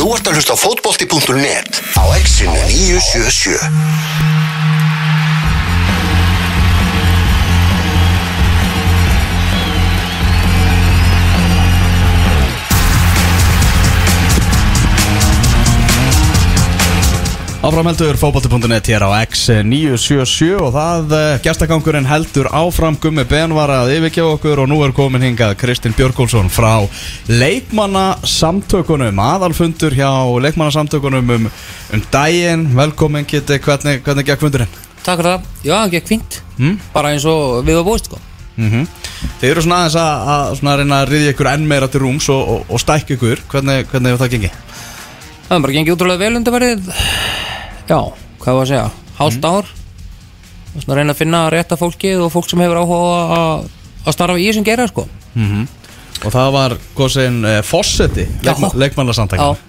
Þú ert að hlusta á fótbolti.net á exinu 977 Áframheldur fótbolti.net hér á X977 og það uh, gestakangurinn heldur áfram. Gummi Benvara að yfirkjá okkur og nú er komin hingað Kristinn Björgólfsson frá leikmannasamtökunum aðalfundur hjá leikmannasamtökunum um, um daginn, velkomin geti, hvernig, hvernig gekk fundurinn? Takk fyrir það, já, gekk fínt. Mm? Bara eins og við varum búist sko. Mm Þið eru svona aðeins að, að svona reyna að riðja ykkur enn meira til rúms og, og, og stækja ykkur, hvernig, hvernig hefur það gengið? Það er bara gengið útrúlega vel undarverið Já, hvað var að segja? Hálft ár? Og reyna að finna rétta fólkið og fólk sem hefur áhuga að að starfa í sem gera sko. Og það var góðsinn eh, Fossetti, Já. leikma, leikmannasamtökunum Já.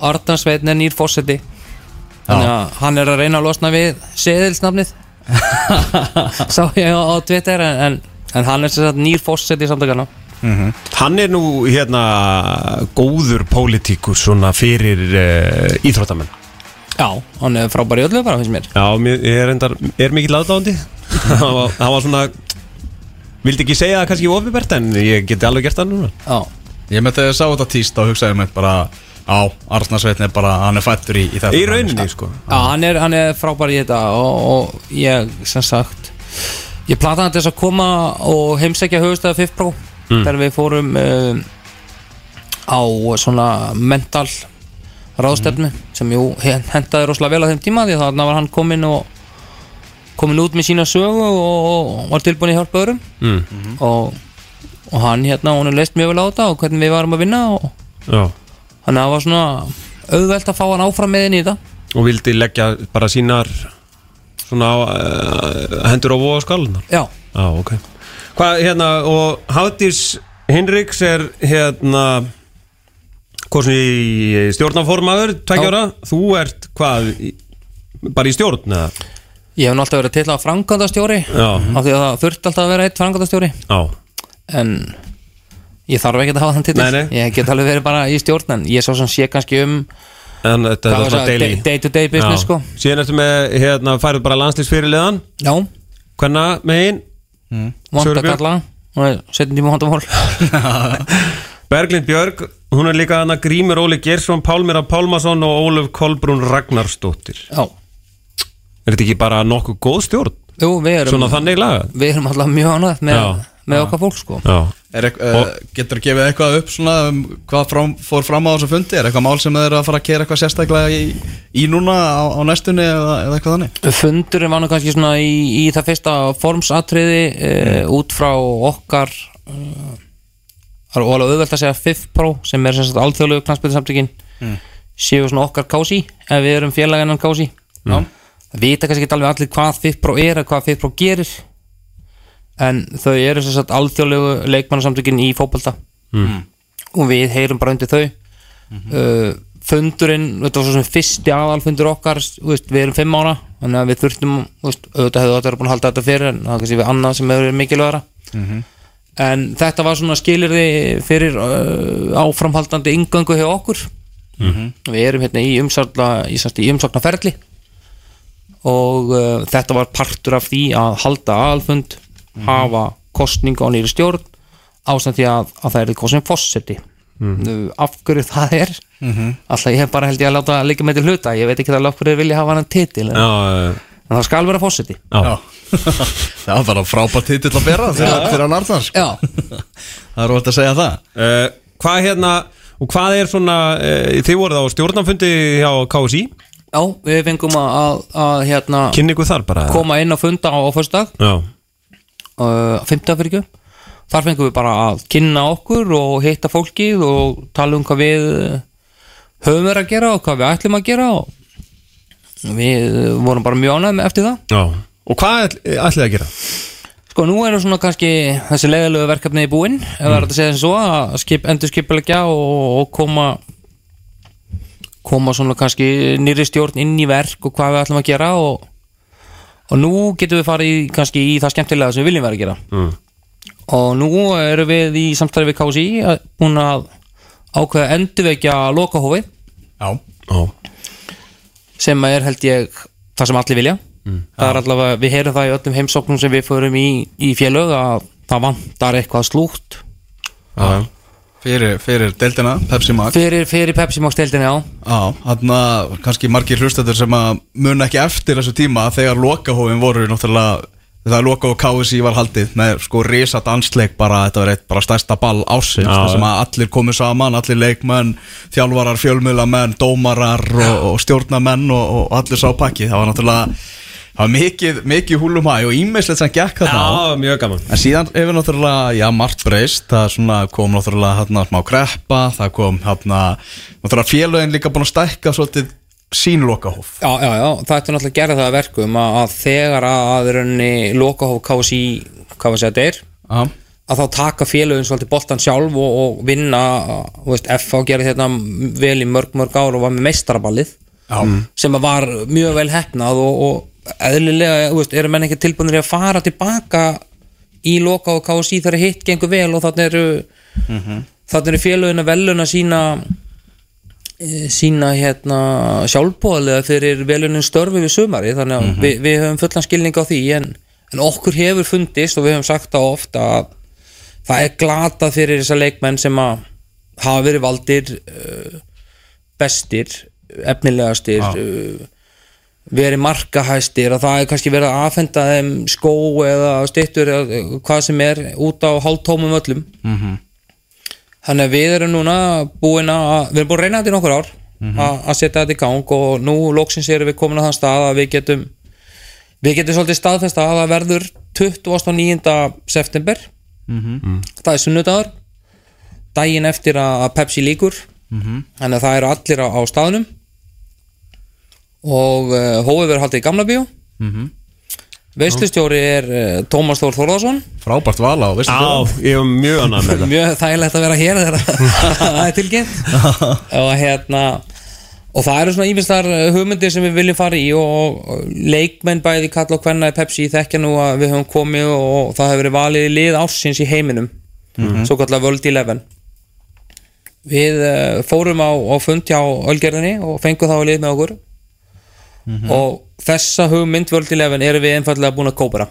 Arnar Sveitn er nýr fósetti Þannig að hann er að reyna að losna við seðilsnafnið. Sá ég á, Twitter en, en, en hann er sem sagt nýr fósetti samtökana Hann er nú hérna góður pólitíkur svona fyrir uh, íþróttamenn Já, hann er frábær í öllu bara finnst mér. Já, mér ég er, endar, er mikill aðdáðandi hann, var- hann var svona vildi ekki segja það kannski ofibert en ég geti alveg gert það núna. Já. Ég myndi að ég sá þetta tíst og hugsaði mér bara á, Arnarsveitn er bara, hann er fættur í, í þetta Í rauninni sko. Já, hann er, hann er frábær í þetta og, og ég, sem sagt ég plataði þess að koma og heimsækja höfustæða FIFPRO þegar við fórum uh, á svona mental ráðstefnu sem jú hen- hentaði rosalega vel á þeim tíma því að þarna var hann komin og komin út með sína sögu og, og var tilbúin í hjálpa öðrum. Mm. og, og hann hérna, hún er leist mjög vel á þetta og hvernig við varum að vinna og Já. þannig að það var svona auðvelt að fá hann áfram með inn í þetta. Og vildi leggja bara sínar svona á, uh, hendur á voða skálunar Já, Já, ok. Hvað, hérna, og Hafdís Hinriks er hérna sem í stjórnaformaður tveggjára, þú ert hvað bara í stjórn eða? Ég hef alltaf verið til að frangandastjóri af því að það þurft alltaf að vera eitt frangandastjóri já, en ég þarf ekki að hafa þann til ég get alveg verið bara í stjórn en ég svo sem sé kannski um en þetta er það, daily. Day, to day business Já. sko. Síðan ertu með, hérna, færið bara landslýsfyrirliðan Já, Hvenna megin? vant að Sörbjörg. kalla setjum tíma vandamál Berglind Björg, hún er líka hana Grímur Óli Gersson, Pálmira Pálmason og Óluf Kolbrún Ragnarsdóttir Já, Er þetta ekki bara nokkuð góð stjórn? jú, við erum Svona þannig lagað? við erum alltaf mjög ánægð með, með okkar fólk sko Já Er, uh, getur þú gefið eitthvað upp svona um hvað fram, fór fram á þessu fundi? Er eitthvað mál sem þeir eru að fara að kera eitthvað sérstaklega í, í núna á, á næstunni eða, eða eitthvað þannig? Fundurinn var nú kannski svona í, í það fyrsta formsatriði e, út frá okkar uh, það er óalega auðvelt að segja FIFPRO sem er sem sagt alþjóðlegu knastbyrðinsamtökin séu svona okkar kási ef við erum félaginnan kási Já. það vita kannski ekki alveg allir hvað FIFPRO er eða hvað FIFPRO gerir en þau eru sem sagt alþjóðlegu leikmannasamtökin í fótbolta. Og við heyrum bara undir þau. Uh, fundurinn þetta var svo sem fyrsti aðalfundur okkar þú veist, við erum fimm ára þannig að við þurftum þú veist, auðvitað hefðu þetta verið búin að halda þetta fyrir en það er kannski við annað sem hefur verið mikilvægara en þetta var svona skilirði fyrir uh, áframhaldandi yngöngu hjá okkur. Við erum hérna í umsagna í, í umsagnaferli. Og uh, þetta var partur af því að halda aðalfund hafa kostningu á nýri stjórn ásamt því að, að það er kostning fósetti mm. af hverju það er? Alltaf ég hef bara held ég að láta að liggja með til hluta. Ég veit ekki það af hverju þeir vilja hafa hann titil en, Já, en það skal vera fósetti já, það var bara frábært titill að bera fyrir, fyrir hann Arnars já, Það er óvægt að segja það. Uh, hvað hérna og hvað er svona uh, þið voruð á stjórnanfundi hjá KSI já, við fengum að, að, að hérna, kynningu þar bara koma inn og funda á, á fyrstdag já, uh, 50 fyrir ekki. Þar fengum við bara að kynna okkur og hitta fólkið og tala um hvað við uh, höfum verið að gera og hvað við ætlum að gera og við vorum bara mjög ánægð með eftir það. Já. Og hvað ætl- ætlið að gera? sko nú eru svona kannski þessi leiðilegu verkefni í búinn ef það er hægt að segja sem svo að skip, endur skipilegja og, og koma koma svona kannski nýri stjórn inn í verk og hvað við ætlum að gera og, og nú getum við farið kannski í það skemmtilega sem við viljum vera að gera. Mm. og nú erum við í samstæði við KSI búin að ákveða endurvekja lokahófið. Já, Já, sem er held ég það sem allir vilja. Það er allavega, við heyrum það í öllum heimsóknum sem við förum í, í félög að það vantar eitthvað slúgt. Já, fyrir, fyrir deildina, Pepsi Max. Fyrir, fyrir Pepsi Max deildinni á Já, hann kannski margir hlustendur sem að mun ekki eftir þessu tíma þegar lokahófin voru náttúrulega þegar loka og KSI var haldið með sko risa dansleik bara, þetta var eitt bara stærsta ball ásins, Já, þar sem já. að allir komu saman, allir leikmenn, þjálfarar, fjölmiðlamenn, dómarar og, og stjórnamenn og, og allir sá pakki, það var náttúrulega það var mikið, mikið húlum hæ og ímestlegt sem gekk þarna. Á mjög gaman. En síðan hefur náttúrulega, já, margt breyst, það svona kom náttúrulega hérna smá kreppa, það kom hérna, náttúrulega félögin líka búin að stækka svolítið sín lokahóf. Já, já, já, það ætti náttúrulega að gera það að verkum að, að þegar að, raunni lokahóf KSI, hvað var þetta er Já, að þá taka félögin svolítið boltan sjálf og, og vinna, þú veist, FH gerði þetta vel í mörg, mörg ár og var með meistaraballið já, sem var mjög vel hefnað og, og eðlilega, þú veist, eru menn ekki tilbúinir að fara tilbaka í loka og KSI þegar hitt gengur vel og þannig eru mm þannig eru félögin að veluna sína sína hérna sjálfbóðlega fyrir velunin störfi við sumari þannig að við, við höfum fullan skilning á því en, en okkur hefur fundist og við höfum sagt það ofta að það er glatað fyrir þessa leikmenn sem að hafa verið valdir uh, bestir efnilegastir uh, verið markahæstir að það er kannski verið að afhenda þeim skó eða styttur eða hvað sem er út á hálftómum öllum. Mhm. Þannig að við erum núna búin að við erum búin að reyna þetta í nokkur ár að að setja þetta í gang og nú loksins erum við komin á þann stað að við getum við getum svolítið staðfesta að það verður 29. september. Það er sunnudagur daginn eftir að að Pepsi líkur þannig að það eru allir á, á staðnum. Og uh, hóið verður haldið í Gamla bíó veislustjóri er uh, Tómas Þór Þórðarsson frábært val á, veistu Já, ég er mjög annað með þetta. Mjög þægilegt að vera hér þegar það er tilkynnt. Og hérna og það eru svona ífinstar hugmyndir sem við viljum fara í og og leikmenn bæði kalla og hvenna í Pepsi þekkja nú að við höfum komið og það hefur verið valið í lið ársins í heiminum svo kallar World Eleven. Við uh, fórum á, á fund hjá Ölgerðinni og fengum þá að lið með okkur og þessa hugmynd World Eleven erum við einfallega búin að kópera.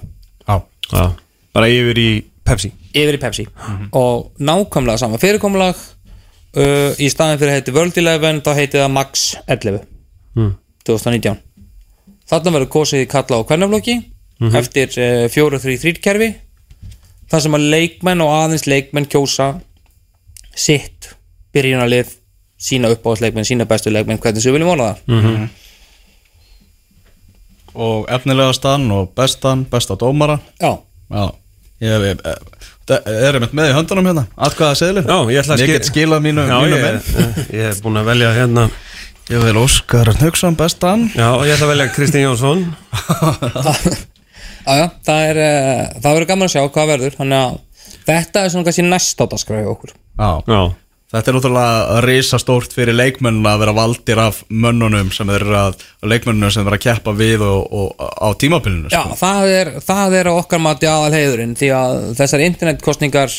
Já, Já, bara yfir í Pepsi. Yfir í Pepsi. Og nákvæmlega sama fyrirkomulag uh, í staðin fyrir að heiti World Eleven þá heiti það Max 11 Mm. 2019 þarna verður kosið í kalla á kvennaflokki eftir uh, 4-3-3 kerfi þar sem að leikmenn og aðeins leikmenn kjósa sitt byrjunarlið sína uppáðsleikmenn, sína bestu leikmenn hvernig sem við viljum vola það og efnilegastan og bestan, besta dómara. já, Já, ég, ég, það er einmitt með í höndunum hérna, atkvæða seðlur. Já, ég ætla að Ég skil- get skilað mínu, Já, mínu ég, menn. ég er búin að velja hérna Ég vil Óskar Hnugsson bestan. Já, ég ætla að velja Kristinn Jónsson já, já það er uh, það verður gaman að sjá hvað verður þannig að þetta er svona kannski næst áttaskræði okkur Já, Já, Þetta er náttúrulega risastórt fyrir leikmenn að vera valdir af mönnunum sem eru að, leikmennunum sem eru að keppa við og, og á tímabilinu Já, sko. það er, það er okkar mati aðal heiðurinn því að þessar internetkostningar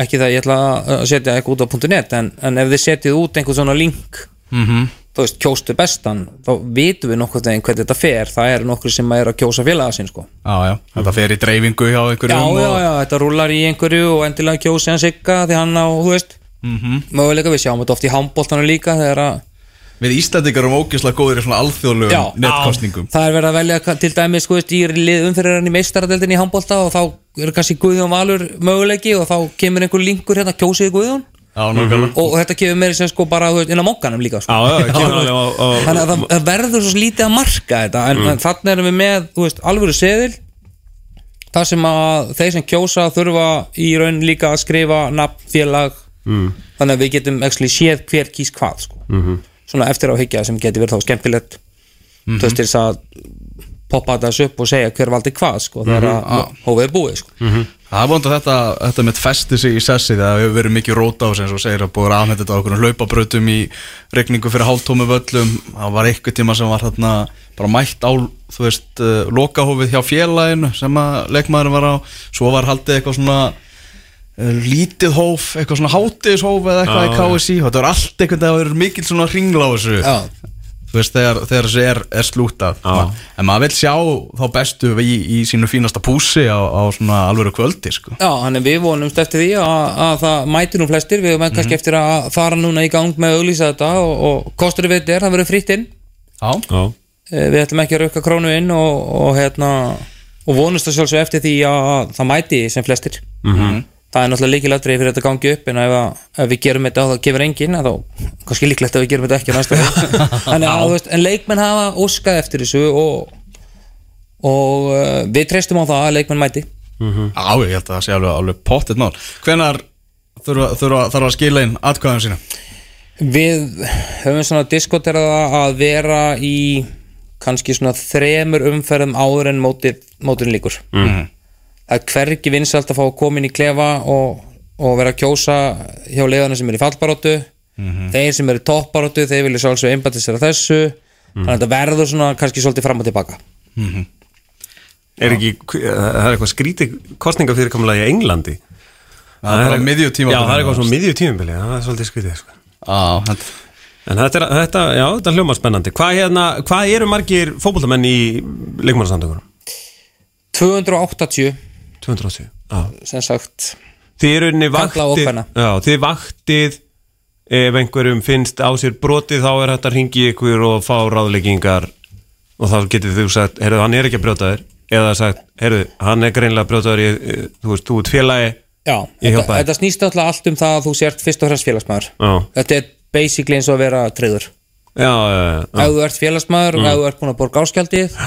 ekki það ég ætla að setja eitthvað út á .net en, en ef þið setjið út einhvern svona link Mhm. þú veist, kjóstu bestan þá vitum við nokkuð veginn hvernig þetta fer það eru nokkur sem er að kjósa félaga sinn sko. já, já, þetta fer í dreifingu hjá já, einhverjum já, og, já, þetta rúlar í einhverju og endilega kjósi hann sigga því hann á, þú veist Mhm. möguleika, við sjáum þetta oft í handbóltanu líka þegar að Við Íslandingar erum ógeðslega góðir í svona Já. alþjóðlegum netkostningum það er verið að velja til dæmis sko, í lið umfyrir í meistaradeldin í handbólta og þá er kannski Guðjón Valur möguleiki og þá kemur einhver linkur hérna kjósið Guðjón Já, nákvæmlega og, og þetta kemur meira sem sko bara inn á mokkanum líka sko. já, já, þannig að það, verður svo lítið að marka þetta en, en þannig erum við með þú veist, alvöru seðil þar sem að þeir sem kjósa þurfa í raun líka að skrifa nafn, félag mm. þannig að við getum actually séð hver kýs hvað sko. Mhm. svona eftir á higgja sem getur verið þá skemmtilegt þú veist þess að poppa þessu upp og segja hver valdi hvað sko, þegar að hófið er búið sko. Það er vond að þetta, þetta mitt festi sig í sessi það hefur verið mikið róta á sem svo segir að búið að afnæta þetta á okkur hlaupabrautum í regningu fyrir hálftómu völlum það var eitthvað tíma sem var þarna bara mætt á, þú veist, uh, lokahófið hjá félaginu sem að leikmaðurinn var á svo var haldið eitthvað svona lítið hóf, eitthvað svona hátiðishóf eða eitthvað Já, í KSI og þetta var allt einhvern veginn að vera mikil svona ringla á þessu. Já, þú veist, þegar, þegar þessu er, er slútað en maður vil sjá þá bestu í, í sínu fínasta púsi á, á svona alvöru kvöldi sko. Já, hann er við vonumst eftir því að, að það mæti nú flestir, við höfum kannski eftir að fara núna í gang með að auglýsa þetta og, og kostur við þetta er, það verður fritt inn. Já, Já, Eh, við ætlum ekki að rauka krónu inn og, og hérna og vonumst að sjálfsög eftir því að það mæti sem flestir. -hmm. Það er náttúrulega líkilættrið fyrir þetta gangi upp en ef, að, ef við gerum þetta og það gefur enginn að þá, kannski líklegt að við gerum þetta ekki á næsta. Þannig að veist, en leikmenn hafa óskað eftir þessu og, og uh, við treystum á það að leikmenn mæti Já, ég held að það sé alveg, alveg pottet mál Hvenar þurfa, þurfa, þarf að skila inn atkvæðum sína? Við höfum svona diskoterað að vera í kannski svona þremur umferðum áður en mótið líkur Mhm. Það er hvergi vinsalt að fá að koma inn í klefa og, og vera að kjósa hjá leiðana sem er í fallbaróttu þeir sem eru í toppbaróttu þeir vilja sjálfsög einbættisera þessu. Þannig að þetta verður svona kannski svolítið fram og tilbaka. Er ekki, það er eitthvað skrítið kostningafyrirkomlega í Englandi? Það er bara miðju tíma Já, það er eitthvað svona miðju tímabili, það er svolítið skrítið sko. Þetta En þetta, er, þetta, já, þetta er hljóma spennandi. Hvað, hérna, hvað eru margir fótboltamenn í leikmannarsamtökunum? 280 280 Já. Sem sagt Þið eru og vaktið. Já, þið vaktið ef einhverjum finnst á sér brotið þá er hægt að ringi ykkur og fá ráðleggingar. Og þá getið þú sagt, heyrðu, hann er ekki að brjóta þér. Eða sagt, heyrðu, hann er greinlega að brjóta þér í, þú veist, þú ert félagi Já, þetta, þetta snýst alltaf allt um það að þú sért fyrst og fremst félagsmaður. Já, Þetta er basically eins og að vera treyður já, já, já, já. Ef þú ert félagsmaður og ef þú ert búin að borga áskjaldið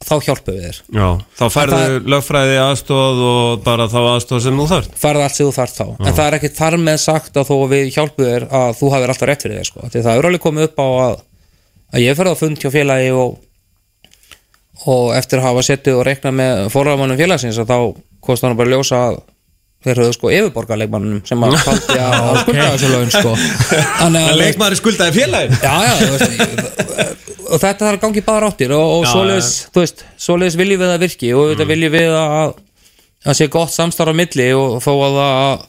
þá hjálpum við þér. Já, þá færðu lögfræði aðstóð og bara þá aðstóð sem þú þarft. Farið allt sem þú þarft þá. En það er ekki þar með sagt að þó við hjálpum þér að þú hafir alltaf rétt fyrir þér sko. því það er alveg komið upp á að, að ég ferði á fund hjá félagi og, og eftir að hafa settið og reiknað með forramannum félagsins að þá kosti hann bara að ljósa að þeir höfðu sko yfirborgarleikmannum sem að taldi að, skulda þessu laun sko. Þannig að Leikmaður skuldaði félagi. Já, já, þú veist, og þetta þarf að gangi bara áttir og, og svoleiðis, þú veist, svoleiðis viljum við að virki og þetta viljum við að að sé gott samstarf á milli og þó að það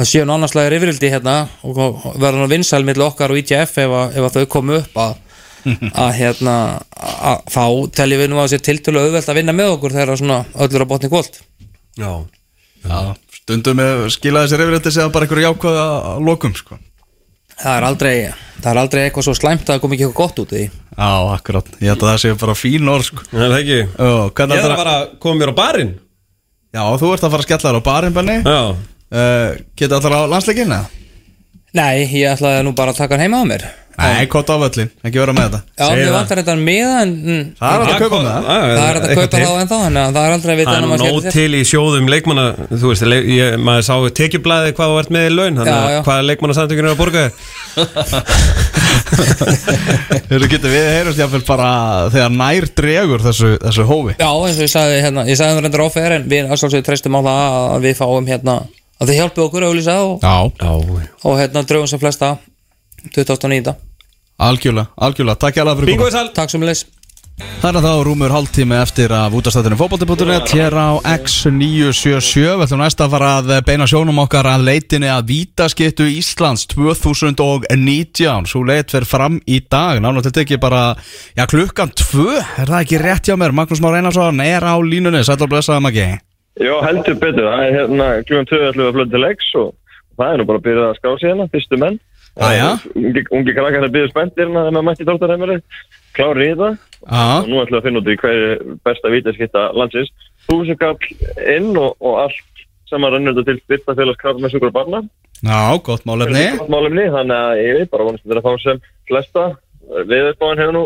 að séu nánarslæðir yfirildi hérna og verða nú vinsæl milli okkar og ITF ef, að, ef að þau komu upp að, að hérna að, þá teljum við nú að sé tiltölu auðvelt að vinna með okkur þegar svona öllur á botni kvöld Já, Já, stundum með skilaði sér yfir þetta segja bara einhverju jákvæða lokum sko. Það er aldrei það er aldrei eitthvað svo slæmt að það kom ekki eitthvað gott út í því. Já, akkurat, ég held að það sé bara fín orð sko. það er ekki Ég er að fara að koma mér á barinn. Já, þú ert að fara að skella þér á barinn benni. Uh, Geta allar á landsleikina? Nei, ég ætlaði nú bara að taka hann heima á mér. Nei, kóta á völlin, ekki vera með þetta. Já, það. vantar þetta miða en mm, Það er að kaupa með það. Það er að kaupa þá ennþá þannig að það er aldrei að vita Það er en nú maður nóg skemmtir sér. til í sjóðum leikmanna Þú veist, leik, ég, maður sá tekjublaði hvað þú ert með í laun að hvaða leikmannasamtökun er að borga þér. Þú getur við heyrust jáfnvel bara þegar nær dregur þessu, þessu hófi? Já, eins og ég sagði að að þið hjálpið okkur að auðlýsa og, Já, og hérna draugum sem flesta 2009 algjörlega, algjörlega, takk ég alveg fyrir sal Takk sem leys Það er þá rúmur hálftími eftir að útastættinu fótbolti.net hér á X977 Við ætlum næst að fara að beina sjónum okkar að leitinni að vítaskittu Íslands 2019 Svo leit fer fram í dag. Náttúrulega til tekið bara, já klukkan 2 Er það ekki rétt hjá mér? Magnús Már Einarsson er á línunni, sætla að blessaða maður ekki Já, heldur betur. Það er hérna klukkan 2 ætlum við að flöta til leiks og það er nú bara að byrja að skrá sig hérna, fyrstu menn. Jæja. Ungi, ungi krakkar að byrja spenntir hérna þegar maður mætti tóltarheimari, klári í það Já, og nú ætlum við að finna út í hver er besta vítaskitta landsins. Þúsund kall inn og, og allt sem að rannur þetta til styrtafélags kraft með sukur og barna. já, gott málefni Málumni, þannig að ég veit bara vonast þetta að fá sem flesta viðspáin hefur nú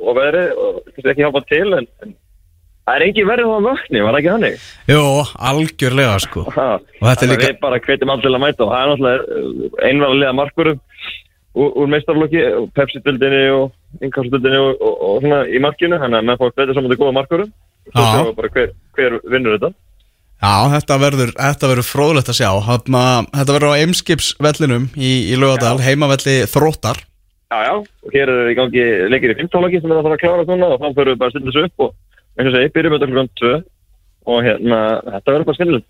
og veðri og ekki hjálpa til en, en það er engin verið þá að vakni, var það ekki hannig? Jú, algjörlega sko. Ha, er þannig að líka- Við bara hvetjum allir að mæta og það er náttúrulega einvarlega markurum úr, meistarlokki, Pepsi-dildinni og innkastdildinni og, og, og svona í markinu þannig að menn fór hvetja saman til góða markurum og sjáum við bara hver, hver vinnur þetta. Já, þetta verður, þetta verður fróðlegt að sjá. Þarna, Þetta verður á Eimskipsvellinum í, í Laugadal, heimavelli Þróttar. Já, já, og hér er í gangi leikir í 15 sem er að fara að klára svona og þá fyrir við bara að stilla þessu upp og eins og segi, byrjum þetta klukkan 2 og hérna, þetta verður bara skemmtilegt.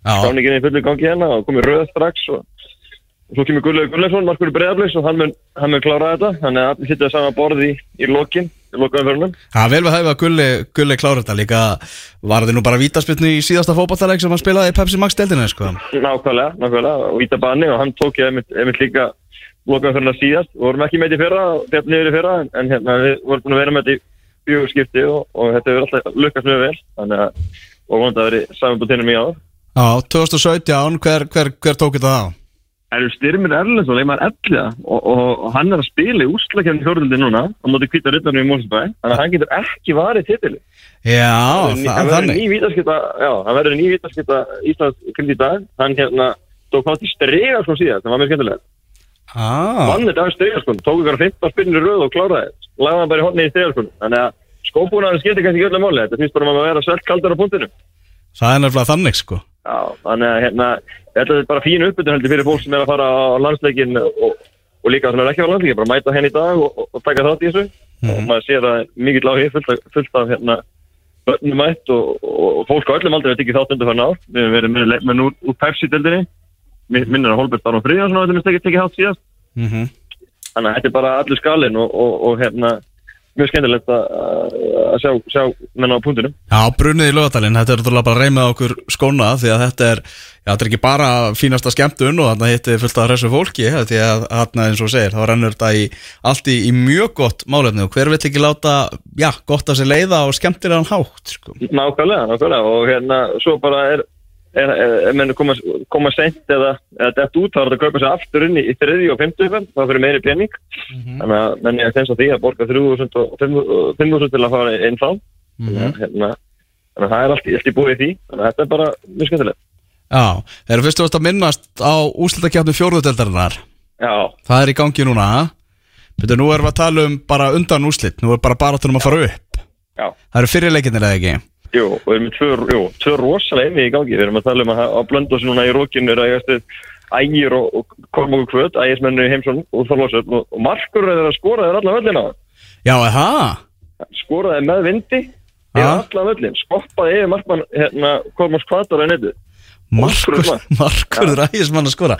Já. Skráningin er í fullu gangi hérna og komið röð strax og, og svo kemur Gullegu Gullesson, markur í breyðarblis og hann mun, hann mun klára þetta. Þannig að allir sitja saman borð í, í lokin í lokaumförunum Já, vel við að Gulli, Gulli klára þetta. Líka Var þið nú bara vítaspilnu í síðasta fótballtaleg sem hann spilaði í Pepsi Max deildinu, sko? Nákvæmlega, nákvæmlega, og Íta Banni og hann tók ég einmitt, líka lokaumföruna síðast. Og vorum ekki með þetta í fyrra, þetta niður í fyrra en hérna við vorum búin að vera með þetta í fjögur skipti og, og þetta hefur alltaf lukkast mjög vel þannig að, og vonandi að veri samanbútinum í áður Já, 2017, hver, hver, hver tók þetta á? Það eru Styrmir Erlendsson, leikmaður elliða og, og, og hann er að spila í úslakefni fjórðildi núna á móti kvita ryttarnu í Mósbæ þannig að hann getur ekki varið titili. Já, Það það, þannig. ný vítaskipta Já, það verður ný vítaskipta Íslands kring í dag. Hann hérna tók hvað til strega sko síðan það var mjög skemmtilegt. Ah, Vann þetta af strega sko tók ykkur 15 spinnir röð og kláraði lagði hann bara í hotni í strega sko þannig að skópúnaðin skiptir kannski ekki öllu máli. Þetta finnst bara um að vera svelt kaldur á punktinu. Það er nefnilega þannig, sko. Já, þannig að hérna, þetta er bara fín uppbytun heldur fyrir fólk sem er að fara á landsleikin og, og líka sem er ekki á landsleikin, bara mæta henni í dag og, og, taka þátt í þessu. Og maður sér að mikill áhug fullt, fullt af hérna börnum mætt og, og, fólk á öllum aldrei er tekið þátt undir fyrir ár. Við verið með leikmenn úr, úr Pepsi-dildinni minnir að Holbert Aron Fríðarsson á öllum tekið þátt síðast. Mm þannig að þetta er bara allur skalinn og, og, og hérna mjög skemmtilegt að, sjá, sjá menn á punktinum Já, brunnið í lögadalinn, þetta er náttúrulega bara reymið okkur skóna því að þetta er, já, þetta er ekki bara fínasta skemmtun og þarna hitti fullt af hressu fólki því að þarna eins og segir, þá rennur þetta í allt í, í mjög gott málefni og hver vill ekki láta, já, gott að sér leiða og skemmtir hann hátt, sko. Nákvæmlega, nákvæmlega og hérna svo bara er er menn koma, koma sent eða, eða dett út þá er þetta að kaupa sér aftur inn í, í þriði og fymtu þá fyrir meiri pening. Þannig að menn ég finnst á því að borga 3.000 og 5.000 til að fara inn þá. Þannig að hérna þannig að það er allt, allt í búið því. Þannig að þetta er bara mjög skemmtilegt. Já, þeir eru fyrst og veist að minnast á úslitakjarnu fjóruðdeldarinnar Já, Það er í gangi núna. Betur, nú erum við að tala um bara undan úslit Nú er bara baratunum að fara upp. Já. Það eru fyrirleikinnir eða ekki Jú, og við erum með tvö, jú, tvö rosalega einvið í gangi. Við erum að tala um að á blöndósi núna í rókinu er að ég veist ægir og, og kormóku kvöt, ægismennu í heimsson og þorlósöfn og, og markur er að skora þeir allan völlina. Já, er það? Skoraði með vindi í Ja. allan völlin, skoppaði yfir markmann hérna, kormóks kvatar á netið. Markur, Ótrúlega. markur ræðismann að skora.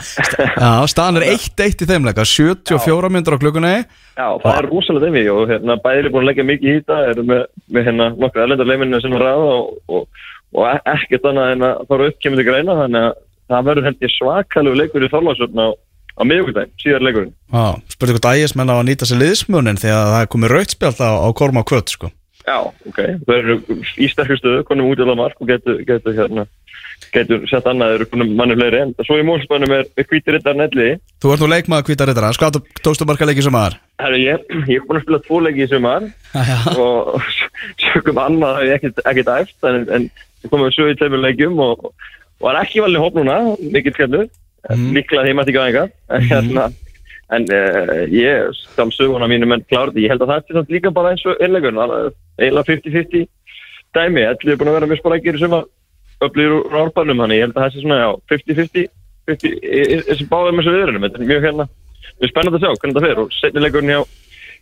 Já, staðan er 1-1 í þeim leika 74 myndur á klukkunni. Já, það er rosalega einvið og hérna, bæðir er búin að leggja mikið í þetta, eru með, með hérna nokkur erlendar leiminu sem er ræða og, og, og e- ekkert annað en að fara upp kemur til greina, þannig að það verður held ég svakalegu leikur í þorlósöfn á, á miðugudaginn, síðar leikurinn. Já, spurði hvort ægismenn á að nýta sér liðsmunin að það er komið rautspjald á, á Korma Kvöt sko. Já, ok. Það eru í sterkur stöðu, konum út í alveg mark og getur, getur hérna, getur sett annað, eru konum manni fleiri en svo í múlspannum er, er hvítir rittar nelli. Þú ert nú leikmaður hvítar rittara, sko að tókstu marga leiki sem aðar Herru, ég, ég er búin að spila tvo leiki í sumar. Og sögum annað hef ég ekkert, æft en, en ég kom með sögu í tveimur leikjum og, og var ekki valin hóp núna, mikill skellur, mm. líklega því maður ekki aðeins en hérna, en uh, ég skal söguna mínu menn klárði, ég held að það er líka bara eins og einlegur, eiginlega 50-50 dæmi, allir er búin að vera mjög spara ekki í sumar, öflýr úr árbænum, þannig ég held að það sé svona, já, 50-50 50 í- í- þessi báðum þessu viðrunum, þetta er mjög hérna mjög spennandi að sjá hvernig það fer. Og setnilegurinn hjá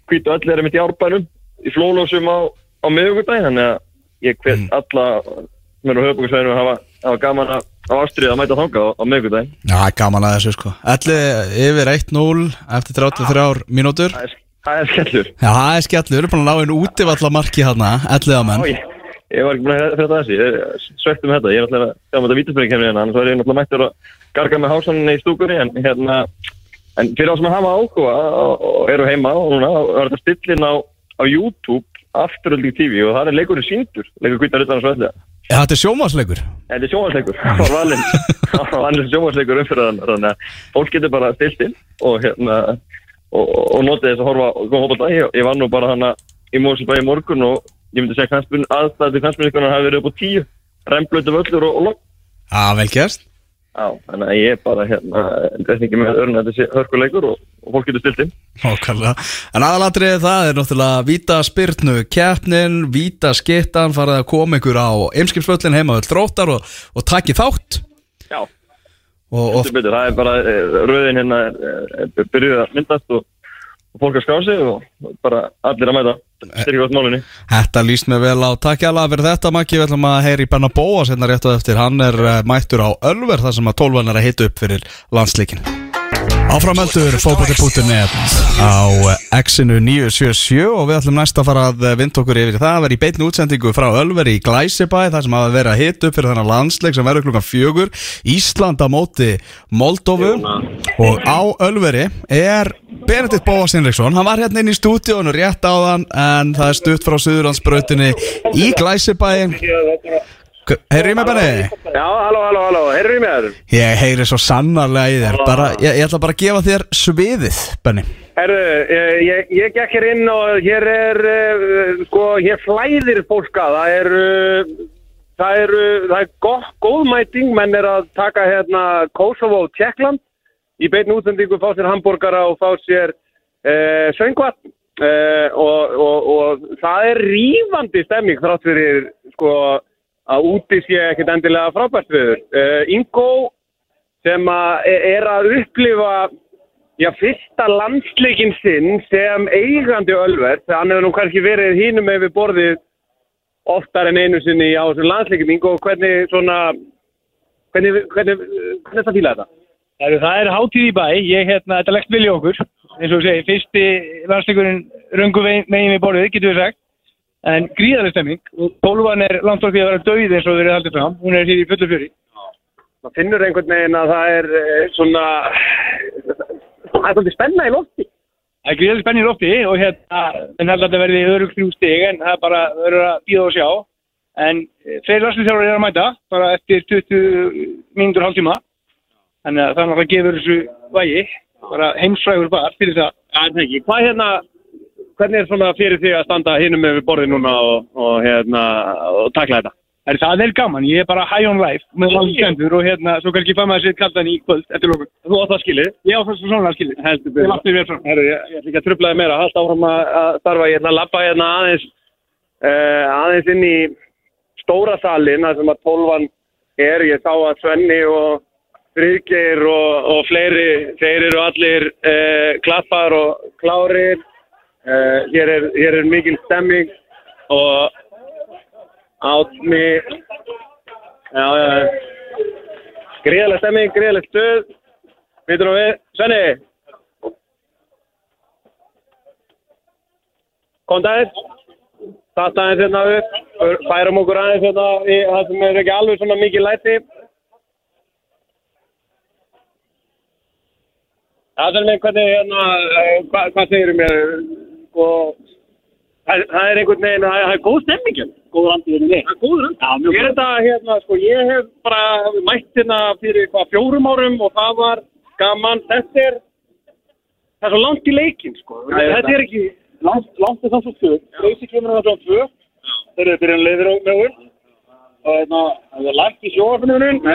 hvítu öll er mitt í árbænum í flólósum á, á miðugudaginn þannig að ég hvet alla sem eru á höfbúkarsvæðinu að hafa, hafa gaman að á ástriðið að mæta þangað á, á miðugudaginn Já, gaman að þessu sko. Elli yfir 1-0 eftir 33 mínútur það er, það skellur. Já, það er skellur, við erum búin að ná einu útivalla marki hérna, Elli á menn. Ó, ég, ég var ekki búin að fyrir þessi ég svegt um þetta, ég er náttúrulega þegar maður vítaspyrning kemur hérna, annars var ég náttúrulega mættur að garga með hásanninni í stúkunni en hérna en fyrir þá sem hafa áhuga og, og eru heima og núna og er þetta stillin á, á YouTube afturölding TV og það er leikurinn síndur leikur kvítar utan að svelja Já, þetta er sjómasleikur Þetta er sjónvarsleikur, það var valinn. Það var valinn sjónvarsleikur umfyrir þannig að fólk getur bara stilt inn og hérna og, og notið þess að horfa og koma hópa dag, ég, var nú bara hana í í morgun og ég myndi segja knastbun aðstæði knastbunikunar hafi verið upp á tíu. Remblötu völlur og, og logg Já, vel gert. Já, þannig að ég er bara hérna ekki með örn að sé hörkuleikur og, og fólk getur stilt inn. Ókvæmlega En aðalatriðið það er náttúrulega Víta spyrnu keppnin, víta skittan farið að koma ykkur á Eimskipsvöllin heima öll þróttar og, og taki þátt. Já, og, og betur, það er bara eh, röðin hérna eh, eh, byrjuð að myndast og, og fólk að skrá sig og bara allir að mæta. Styrkja átt málinni Þetta líst mér vel á. Takk ég alveg fyrir þetta Maggi Við ætlum að heyri Benna Bóa Sérna rétt á eftir. Hann er uh, mættur á Ölver þar sem að 12 er að hita upp fyrir landsleikin Áframöldur fókbóti.net á X-inu 977 og við ætlum næst að fara að vinda okkur yfir. Það að vera í beitni útsendingu frá Ölveri í Glæsibæ þar sem hafa verið að hita upp fyrir þennan landsleik sem verður klukkan fjögur. Ísland á móti Moldovu og á Ölveri er Benedikt Bóas Hinriksson. Hann var hérna inn í stúdíónu rétt áðan en það er stutt frá Suðurlandsbrautinni í Glæsibæ Heyrðu í mig Benni? Já, halló, halló, halló, heyrðu í mér? Ég heyri svo sannarlega í þér. Bara, ég, ég ætla bara að gefa þér sviðið, Benni. Herðu, ég, ég, gekk hér inn og hér er, uh, sko, hér flæðir fólka, það er, það er, það er gott, góð mæting, menn er að taka hérna Kosovo og Tjekkland í beinu útsendingu, fá sér hambúrgara og fá sér uh, söngvatn. Uh, og, og, og það er rífandi stemming þrátt fyrir, sko, að úti sé ekkert endilega frábært viður. Uh, Ingo sem að e- er að upplifa já, fyrsta landsleikin sinn sem eigandi Ölver, þegar hann hefur nú kannski verið hínum við borðið oftar en einu sinni á þessum landsleikin. Ingo, hvernig svona, hvernig, hvernig, hvernig það fíla þetta? Það er, hátíð í bæ, ég hérna, þetta legt vilja okkur, eins og segir, fyrsti landsleikurinn röngu megin við borðið, getur við sagt, en gríðarlega stemming og tólfan er langt því að vera döið eins og þeir eru haldið fram, hún er hér í fullu fjöri. Það finnur einhvern veginn að það er eh, svona, það er svolítið spenna í lofti. Það er gríðarlega spenning í lofti og hérna, en held að þetta verði öðrug þrjú stig en það er bara verður að býða og sjá. En þeir landsleiksjálfur eru að mæta, bara eftir 20 mínútur hálftíma, þannig að það er gefa þessu vægi, bara heimsfrægur bara fyrir það. Er. Hvað hérna, hvernig er svona fyrir því að standa hinum með við borðið núna og, og hérna, og takla þetta? Það er, það er gaman, ég er bara high on life með allir stendur og hérna, svo kannski fæ maður sér kaldan í kvöld eftir okkur. Þú átt það skilið? Ég á þessu svona skilið. Heldur Ég látti mér svona. Herru, ég, ég ætla ekki að trublaði meira, haldt áfram að starfa, ég ætla að lappa hérna aðeins, uh, aðeins inn í stóra salin, þar sem að tólfan er, ég sá að Svenni og Friðgeir og, og fleiri, þeir eru allir uh, klappar og klárir, uh, hér, er, hér er mikil stemming og átni, gríðarlega stemming, gríðarlega stöð, Býtum við, Svenni? Kom aðeins Tatt aðeins hérna upp. Færum okkur aðeins hérna í það sem er ekki alveg svona mikið læti. Er með hvernig hérna eh, hvað, hvað segir mér sko það, það er einhvern veginn, það er, góð stemming hérna. Góður andið hérna. Það er góður mjög. Ég er þetta hérna, sko, ég hef bara mætt hérna fyrir hvað fjórum árum og það var gaman. Þetta er, það er svo langt í leikin, sko. Þetta er ekki, Langt, langt er það svo tvö. Reysi kemur það svo tvö. þeir eru byrjað leiðir á með úr. Og hérna, það er lægt í sjóafinnunum.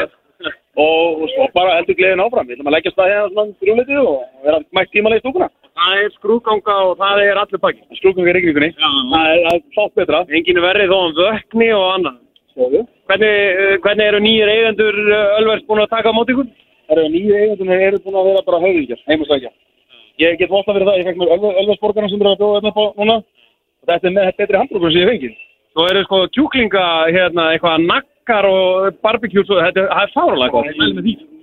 Og, og svo bara heldur gleðin áfram. Við ætlum að leggja stað hérna svona þrjúleitið og vera mætt tímalega í stúkuna. Það er skrúganga og það er allir pakki. Skrúkum við rigningunni. Það er, það er sátt betra. Engin er verið þó um vökni og annað. Sjáðu. Hvernig, eh, hvernig eru nýjir eigendur eh, Ölvers búin að taka á móti ykkur? Það eru nýju eigundunir eru búin að vera bara höfðingjar, heimasækja. Ég get votta fyrir það, ég fekk mér Ölversborgarna sem eru að bjóða þetta upp á núna. Og þetta er með betri hambúrgur sem ég fengið. Svo eru sko kjúklinga, hérna, eitthvað nakkar og svo, þetta er- er fáralega gott.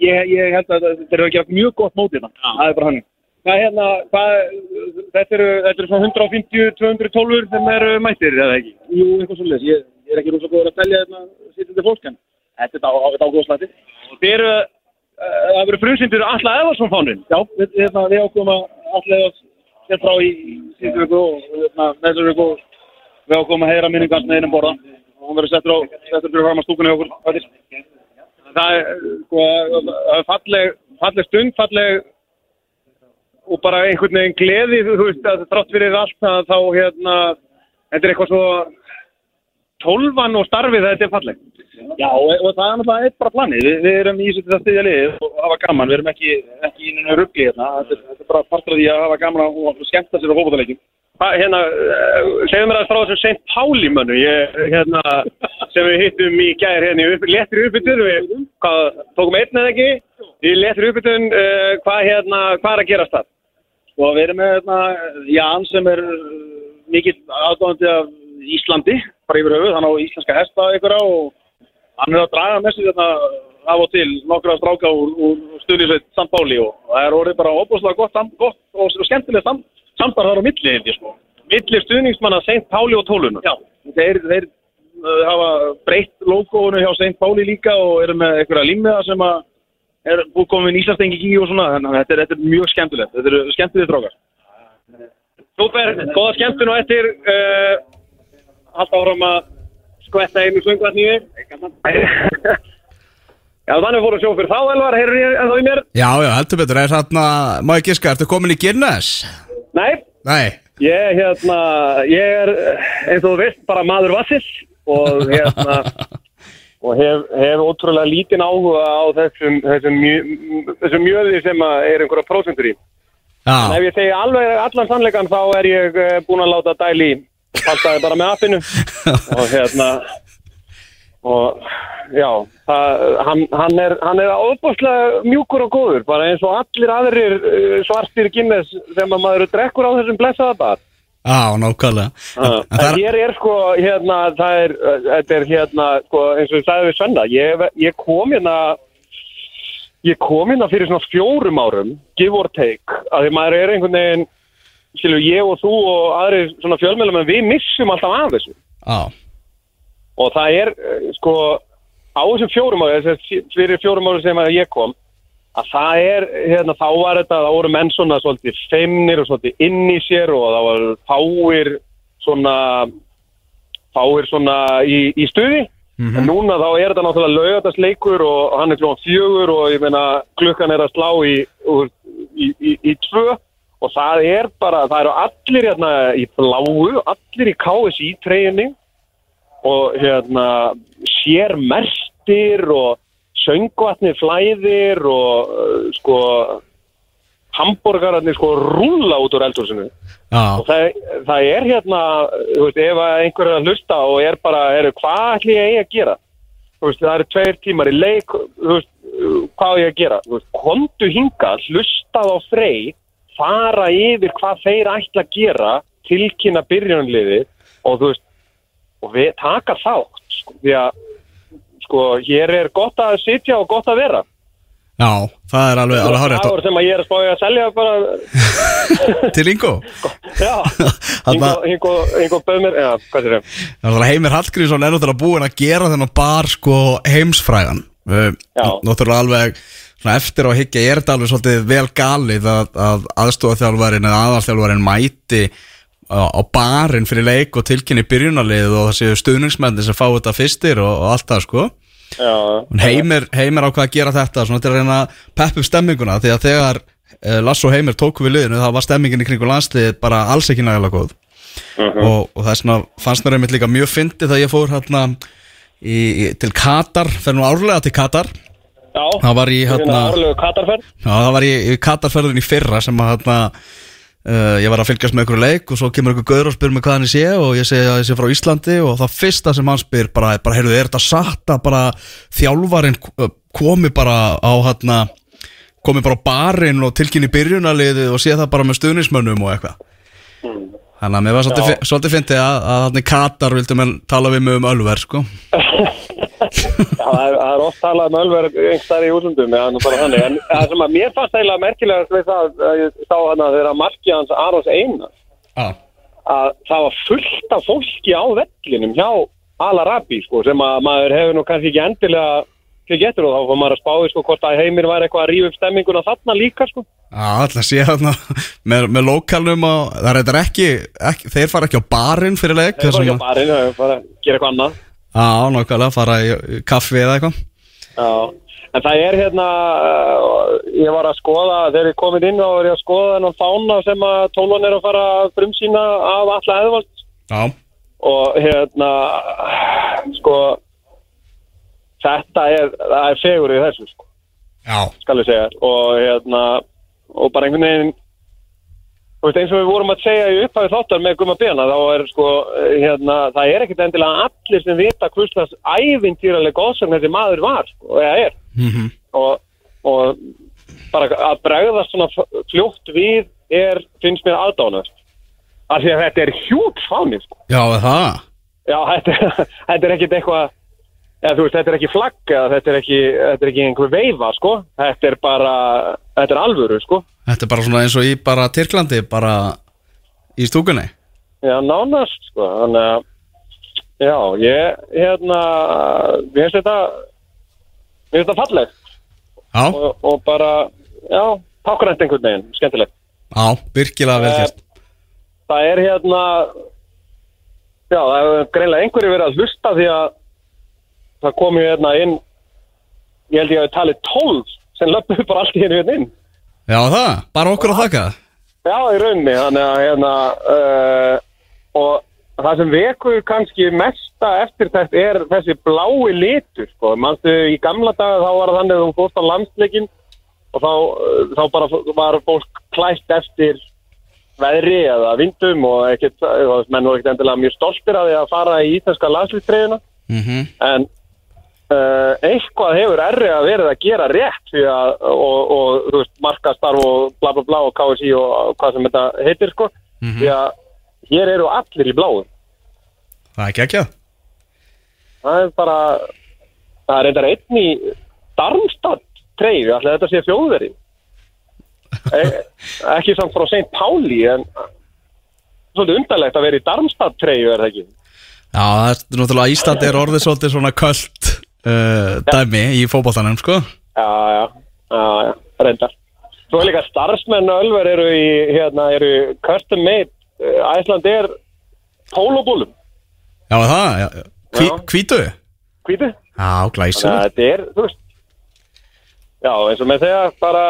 Ég, ég held að þeir eru að gera mjög gott mótið það. Það er bara hann. Hvað hérna, hvað, þetta eru, þetta eru svona 150-200 tólfur sem eru mættir, eða ekki? Jú, eitthvað svolítið. Ég, ég er ekki rosa góður að telja þetta sýtandi fólk, en þetta er á- þetta ágóðslæti. Og þeir eru, það verður frumsyndir Alla Evarsson fánin. Já, hérna, við ákveðum að allega sér frá í síðustu viku og hérna, næstu viku við ákveðum að heyra minningans með einum borða og hún verður settur á, settur fyrir fram að stúkunni okkur. Það er, sko, það er falleg, falleg stund, falleg og bara einhvern veginn gleði, þú veist, að þrátt fyrir allt að þá, hérna, þetta er eitthvað svo tólfan og starfið, þetta er falleg. Já, og, og það er náttúrulega eitt bara planið. Vi, við erum í að styðja liðið og hafa gaman. Við erum ekki, ekki í nynnu ruggli hérna. Þetta, er- þetta er bara partur af því að hafa gaman og, og skemmta sér á. Hva, hérna, uh, segðu mér að frá þessum St. Páli mönnu, ég, hérna, sem við hittum í gær hérna í upp, léttir uppbytun, við, hvað, tókum einn eða ekki, í léttir uppbytun, uh, hvað, hérna, hvað er að gerast það? Og við erum með hérna, Jan sem er uh, mikill aðdóðandi af Íslandi, bara yfir höfuð, hann á íslenska hesta ykkur á og hann er að draga með sig af og til nokkra stráka úr, úr stuðnisveit St. Páli og það er orðið bara óbúslega gott, gott og, og skemmtilegt sam, sambar þar á milli, ég sko. Milli stuðningsmanna St. Páli og Tólunum. Já, þeir, þeir uh, hafa breytt logoinu hjá St. Páli líka og eru með einhverja límiða sem að er búið komin Íslandstengi í og svona, þannig að þetta er, þetta er mjög skemmtilegt. Þetta eru skemmtilegt strákar. Súper, góða skemmtun og eftir uh, alltaf áfram að skvetta einu svöngvatni í Já, þannig fóru að sjó fyrir þá, Elvar, heyrður ég ennþá í mér? Já, já, heldur betur, er þarna, má ég giska, ertu komin í Guinness? Nei, Nei, ég, hérna, ég er, eins og þú veist, bara maður vassill og, hérna, og hef, hef ótrúlega lítinn áhuga á þessum, þessum, mjö, þessum mjöði sem er einhverja prósentur í. En ef ég segi alveg allan sannleikan þá er ég eh, búinn að láta dæli í. Paltaði bara með appinu og hérna og já, það, hann, hann er, hann er óbúslega mjúkur og góður, bara eins og allir aðrir uh, svartir Guinness sem að maður drekkur á þessum blessaða bar. Já, nákvæmlega En, en En það er, hér er sko, hérna, það er, uh, þetta er hérna, sko, eins og ég sagði við Svenna, ég, ég kom hérna, ég kom hérna fyrir svona fjórum árum, give or take, að því maður er einhvern veginn, skilur, ég og þú og aðrir svona fjölmjölum, en við missum alltaf af þessu. já, Og það er, uh, sko, á þessum fjórum árum, þess að fyrir fjórum árum sem ég kom, að það er, hérna, þá var þetta, þá voru menn svona svolítið feimnir og svolítið inn í sér og það var fáir svona, fáir svona í, í stuði. En núna þá er þetta náttúrulega laugardagsleikur og hann er klóðan fjögur og ég meina klukkan er að slá í, í, í, í tvö og það er bara, það eru allir hérna í bláu, allir í KSI treyning og hérna sér mertir og söngvatni flæðir og uh, sko hambúrgararnir sko rúlla út úr eldhúsinu. Og það, það er hérna þú veist, ef að einhver er að hlusta og er bara, eru, hvað ætli ég að gera? Þú veist, það eru tveir tímar í leik þú veist, hvað ég að gera? Þú veist, komdu hinga, hlustað á frey fara yfir hvað þeir ætla að gera tilkynna byrjunliði og þú veist og við taka þátt sko, því að sko, hér er gott að sitja og gott að vera. Já, það er alveg, alveg hárið dagur sem að ég er að spája að selja bara, Til Ingo? Já. Ingo, Ingo, Ingo bauð mér, já, hvað sér ég? Náttúrulega Heimir Hallgrímsson er náttúrulega búinn að gera þennan bar sko heimsfrægan. Já. Náttúrulega alveg eftir á að higgja er þetta alveg svolítið vel galið að, að aðstofaþjálfarin eða aðalþjálfarin mæti á, á barinn fyrir leik og tilkynni byrjunarlið og það séu stuðningsmenni sem fá þetta fyrstir og, og allt það sko. Já, Heimir, Heimir ákvað að gera þetta svona til að reyna að peppa upp stemminguna því að þegar uh, Lasso Heimir tóku við liðinu þá var stemmingin í kringu landslið bara alls ekki nægilega góð. Og, og það er svona, fannst mér einmitt líka mjög fyndið þegar ég fór hérna í, til Katar, fer nú árlega til Katar. Já. Það var í hérna árlegu katarferð. Já, það var í, í Katarferðin í fyrra sem að hérna uh, ég var að fylgjast með einhverju leik og svo kemur einhver gauður og spyr mig hvað hann sé og ég segi að ég sé frá Íslandi og það fyrsta sem hann spyr bara, bara heyrðu, er þetta satt að bara þjálfarin uh, komi bara á hérna komi bara á barinn og tilkynni byrjunarliðið og sé það bara með stuðnismönnum og eitthvað? Þannig að mér var svolítið, svolítið fyndið að, að þannig Katar vildi mér tala við mig um ölver sko. Það er, oft talað um ölver einhverstaðar í útlundum. En það sem að mér fannst eiginlega merkilegast við það, að ég sá hann að þeirra markið hans Arons Einar, ah. að það var fullt af fólki á vellinum hjá Al-Arabi, sko, sem að maður hefur nú kannski ekki endilega til getur og þá var maður að spáði, sko, hvort að heimir væri eitthvað að rífa upp stemminguna þarna líka, sko. Já, alltaf sé þarna með, með lokalnum og það er þetta ekki, ekki þeir fara ekki á barinn fyrir leik var sem ekki á barinn, það er bara að gera eitthvað annað. Já, nákvæmlega, fara í, kaffi eða eitthvað. Já, en það er hérna, uh, ég var að skoða, þegar ég komið inn þá var ég að skoða þennan fána sem að tólvan er að fara að frumsýna af alla eðvald Já, og hérna, sko, þetta er, það er fegur í þessu, sko, já, skal ég segja, og hérna, og bara einhvern veginn, veist, eins og við vorum að segja í upphæðu þáttar með Guma Bena, þá er sko, eh, hérna, það er ekkit endilega allir sem vita hvers þess ævintýraleg góðsögn þessi maður var, sko, eða er. Mhm, og, og bara að bregðast svona fljótt við er, finnst mér aðdánast af því að þetta er hjút fáni sko. Já, það? Já, þetta, þetta er ekkit eitthvað eða þú veist, þetta er ekki flagg eða þetta er ekki, þetta er ekki einhver veifa sko. þetta er bara, þetta er alvöru sko. Þetta er bara svona eins og í bara Tyrklandi bara í stúkunni Já, nánast sko. þannig að já, ég hérna mér finnst þetta mér finnst þetta fallegt Já, og, og bara, já, tákrænt einhvern veginn, skemmtilegt já, virkilega vel Eh, gert það er hérna já, það hefur greinlega einhverju verið að hlusta því að það komi hérna inn ég held ég að við talið 12 sem löpum bara allt í hérna inn. Já, það, bara okkur að þakka já, í rauninni, þannig að hérna uh, og það sem vekur kannski mesta eftir þetta er þessi blái litur sko, mannstu í gamla daga þá var það þannig að þú fórst á landsleikin og þá, uh, þá bara var fólk klætt eftir veðri eða vindum og ekkert, menn voru ekkert endilega mjög stoltir að því að fara í íslenska landslýstreyðina mm en uh, eitthvað hefur erri að verið að gera rétt að, og, og þú veist, markastarf og bla bla bla og KSI og hvað sem þetta heitir sko, því að hér eru allir í bláum. Það er ekki ekki það er bara það er reyndar einn í Darmstadt treyfi, allir þetta sé þjóðveri e ekki samt frá St. Pauli en svolítið undarlegt að vera í Darmstadt treyfi er það ekki? Já, það er náttúrulega Ísland er orðið svolítið svona köld uh, dæmi í fótboltanum, sko. Já, já, já, já, reyndar. Svo er líka starfsmenn og ölver eru í, hérna, eru custom made, Æsland er pólobúlum, Já, er það, já, Hví, Já. hvítu? Hvítu? Já, Þannig að glæsilegt þetta er, þú veist, já, eins og með þegar bara,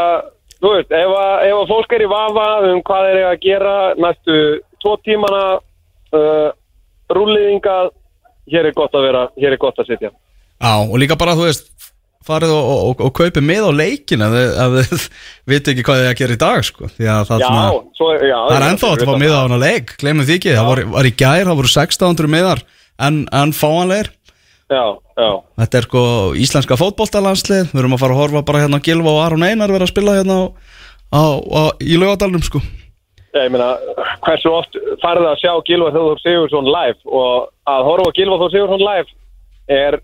þú veist, ef að, ef að fólk er í vafa um hvað eru að gera næstu tvo tímana, uh, rúliðingað, hér er gott að vera, hér er gott að sitja. Já, og líka bara, þú veist farið og, og, og kaupið með á leikin ef þið, viti ekki hvað þið að gera í dag, sko. Því að það, Já, svona, svo, já. það er ennþá að fá miða á hana leik glemum því ekki, það var, var í gær, það voru 1600 miðar en, en fáanleir Já, já. Þetta er sko íslenska fótboltalandslið Við erum að fara að horfa bara hérna Gilva og Aron Einar vera að spila hérna á, á, á, í laugadalnum sko. Já, ég meina, hversu oft farið að sjá Gilvar Þóður Sigursson live? Og að horfa á Gilvar Þóður Sigursson live er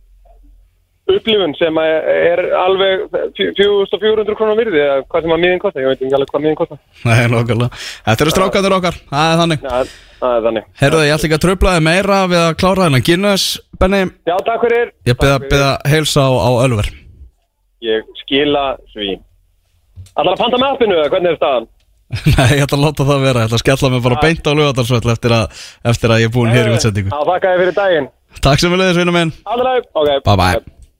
upplifun sem er alveg 4400 krónar virði eða hvað sem að miðin kostar, ég veit ekki alveg hvað miðin kostar. Nei, nokkulega Þetta eru strákandur okkar, það er þannig. Það er þannig. Herðu, ég ætla ekki að tröflaði meira við að klára hérna Guinness, Benni. Já, takk fyrir. Ég fyrir. beða heilsa á, á Ölver. Ég skila því. Ætlar að panta með appinu hvernig er staðan? Nei, ég ætla að láta það vera. Ég ætla að skella mig bara beint á laugadalsvöll eftir, að- eftir að ég er búinn hér í útsendingu. Takk sem við leiðis, vinnu minn Bye bye